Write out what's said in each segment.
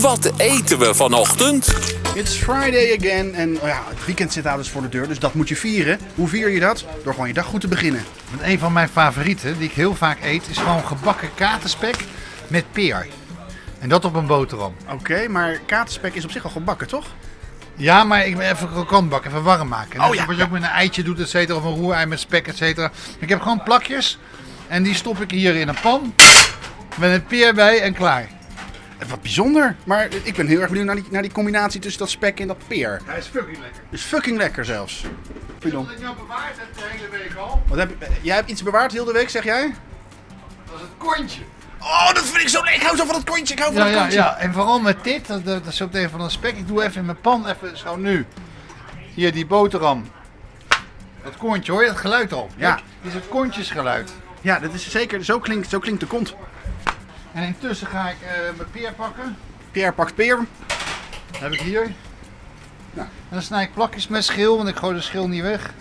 Wat eten we vanochtend? It's Friday again en oh ja, het weekend zit dus voor de deur, dus dat moet je vieren. Hoe vier je dat? Door gewoon je dag goed te beginnen. Want een van mijn favorieten, die ik heel vaak eet, is gewoon gebakken katerspek met peer. En dat op een boterham. Oké, maar katerspek is op zich al gebakken, toch? Ja, maar ik ben even krokant bakken, even warm maken. Oh, ja, Wat je ook met een eitje doet, et cetera, of een roerei met spek, et cetera. Ik heb gewoon plakjes en die stop ik hier in een pan. Met een peer bij en klaar. Eh, Wat bijzonder. Maar ik ben heel erg benieuwd naar die, naar die combinatie tussen dat spek en dat peer. Hij is fucking lekker. is fucking lekker zelfs. Pardon. Ik nou bewaard heb de hele week al, Wat heb, je- jij hebt iets bewaard heel de week, zeg jij? dat is het kontje. Oh, dat vind ik zo lekker. Ik hou zo van dat kontje. Ik hou van Ja, dat ja, kontje. ja, en vooral met dit, dat, dat is ook even van een spek. Ik doe even in mijn pan, even zo nu. Hier die boterham. Dat kontje, hoor je dat geluid al? Ja. Kijk, Dit is het kontjesgeluid. Ja, dat is zeker. Zo klinkt, zo klinkt de kont. En intussen ga ik eh, mijn peer pakken. Pierre pakt peer. Dat heb ik hier. Ja. En dan snij ik plakjes met schil, want ik gooi de schil niet weg.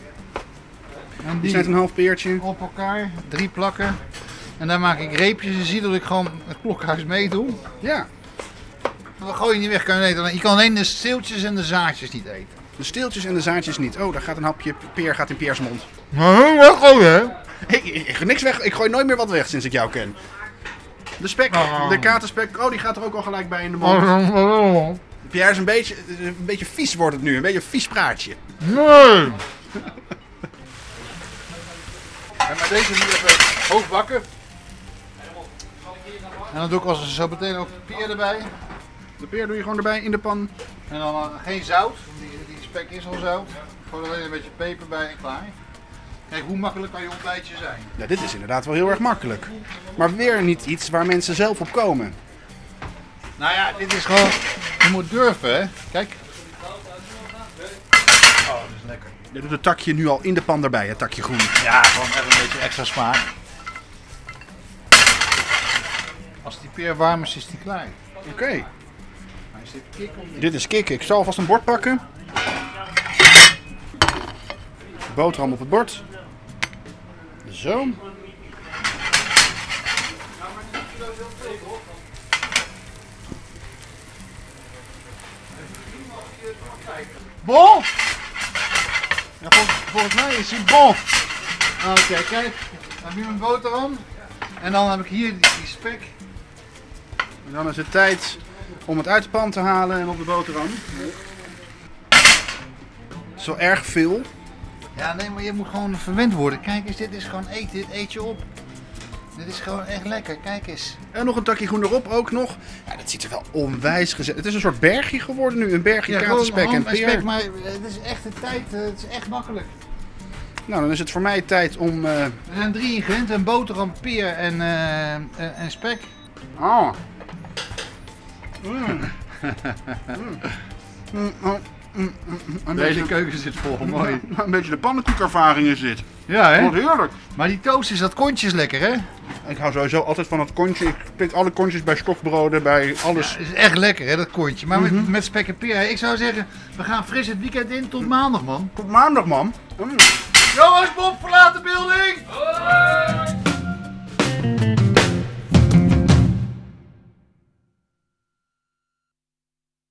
En Die die snijdt een half peertje. op elkaar, drie plakken. En dan maak ik reepjes. Je ziet dat ik gewoon het klokhuis meedoe. Ja. Dan gooi je niet weg, kan je eten. Je kan alleen de steeltjes en de zaadjes niet eten. De steeltjes en de zaadjes niet. Oh, daar gaat een hapje peer gaat in Piers mond. Nou, wel goed hè? Ik, ik, ik, niks weg. ik gooi nooit meer wat weg sinds ik jou ken. De spek, Oh. de katerspek, oh die gaat er ook al gelijk bij in de mond. Pierre is een beetje, een beetje vies wordt het nu, een beetje een vies praatje. Nee! En maar deze nu even hoog bakken. En dan doe ik als zo meteen ook de peer erbij. De peer doe je gewoon erbij in de pan. En dan eh, geen zout, die, die spek is al zout. Gewoon alleen een beetje peper bij en klaar. Kijk, hoe makkelijk kan je ontbijtje zijn? Ja, dit is inderdaad wel heel erg makkelijk. Maar weer niet iets waar mensen zelf op komen. Nou ja, dit is gewoon, je moet durven hè. Kijk. Oh, dat is lekker. Je doet het takje nu al in de pan erbij, het takje groen. Ja, gewoon even een beetje extra smaak. Als die peer warm is, is die klaar. Oké, kik dit is kicken. Ik zal alvast een bord pakken. Boterham op het bord. Zo. Bon! Ja, volgens, volgens mij is hij bon. Oké, kijk. Dan heb je mijn boterham. En dan heb ik hier die, die spek. En dan is het tijd om het uit de pan te halen en op de boterham. Zo erg veel. Ja, nee, maar je moet gewoon verwend worden. Kijk eens, dit is gewoon eten. Dit eet je op. Dit is gewoon echt lekker. Kijk eens. En nog een takje groen erop ook nog. Ja, dat ziet er wel onwijs gezet. Het is een soort bergje geworden nu. Een bergje gewoon katerspek en peer. spek, maar het is echt de tijd. eh, Het is echt makkelijk. Nou, dan is het voor mij tijd om... eh, Er zijn drie ingrediënten. Een boterham, peer en, eh, en, en spek. Oh. Mm. Mm. Mm, mm, mm, mm. Een, beetje, keuken zit vol. Mooi. een beetje de pannenkoekervaring in zit. Ja, hè? Wat heerlijk. Maar die toast is dat kontje is lekker, hè? Ik hou sowieso altijd van het kontje. Ik pik alle kontjes bij stokbroden, bij alles. Het is echt lekker, hè, dat kontje. Maar met, met spek en peer. Ik zou zeggen, we gaan fris het weekend in tot maandag, man. Tot maandag, man. Mm. Jongens, Bob, verlaat de building!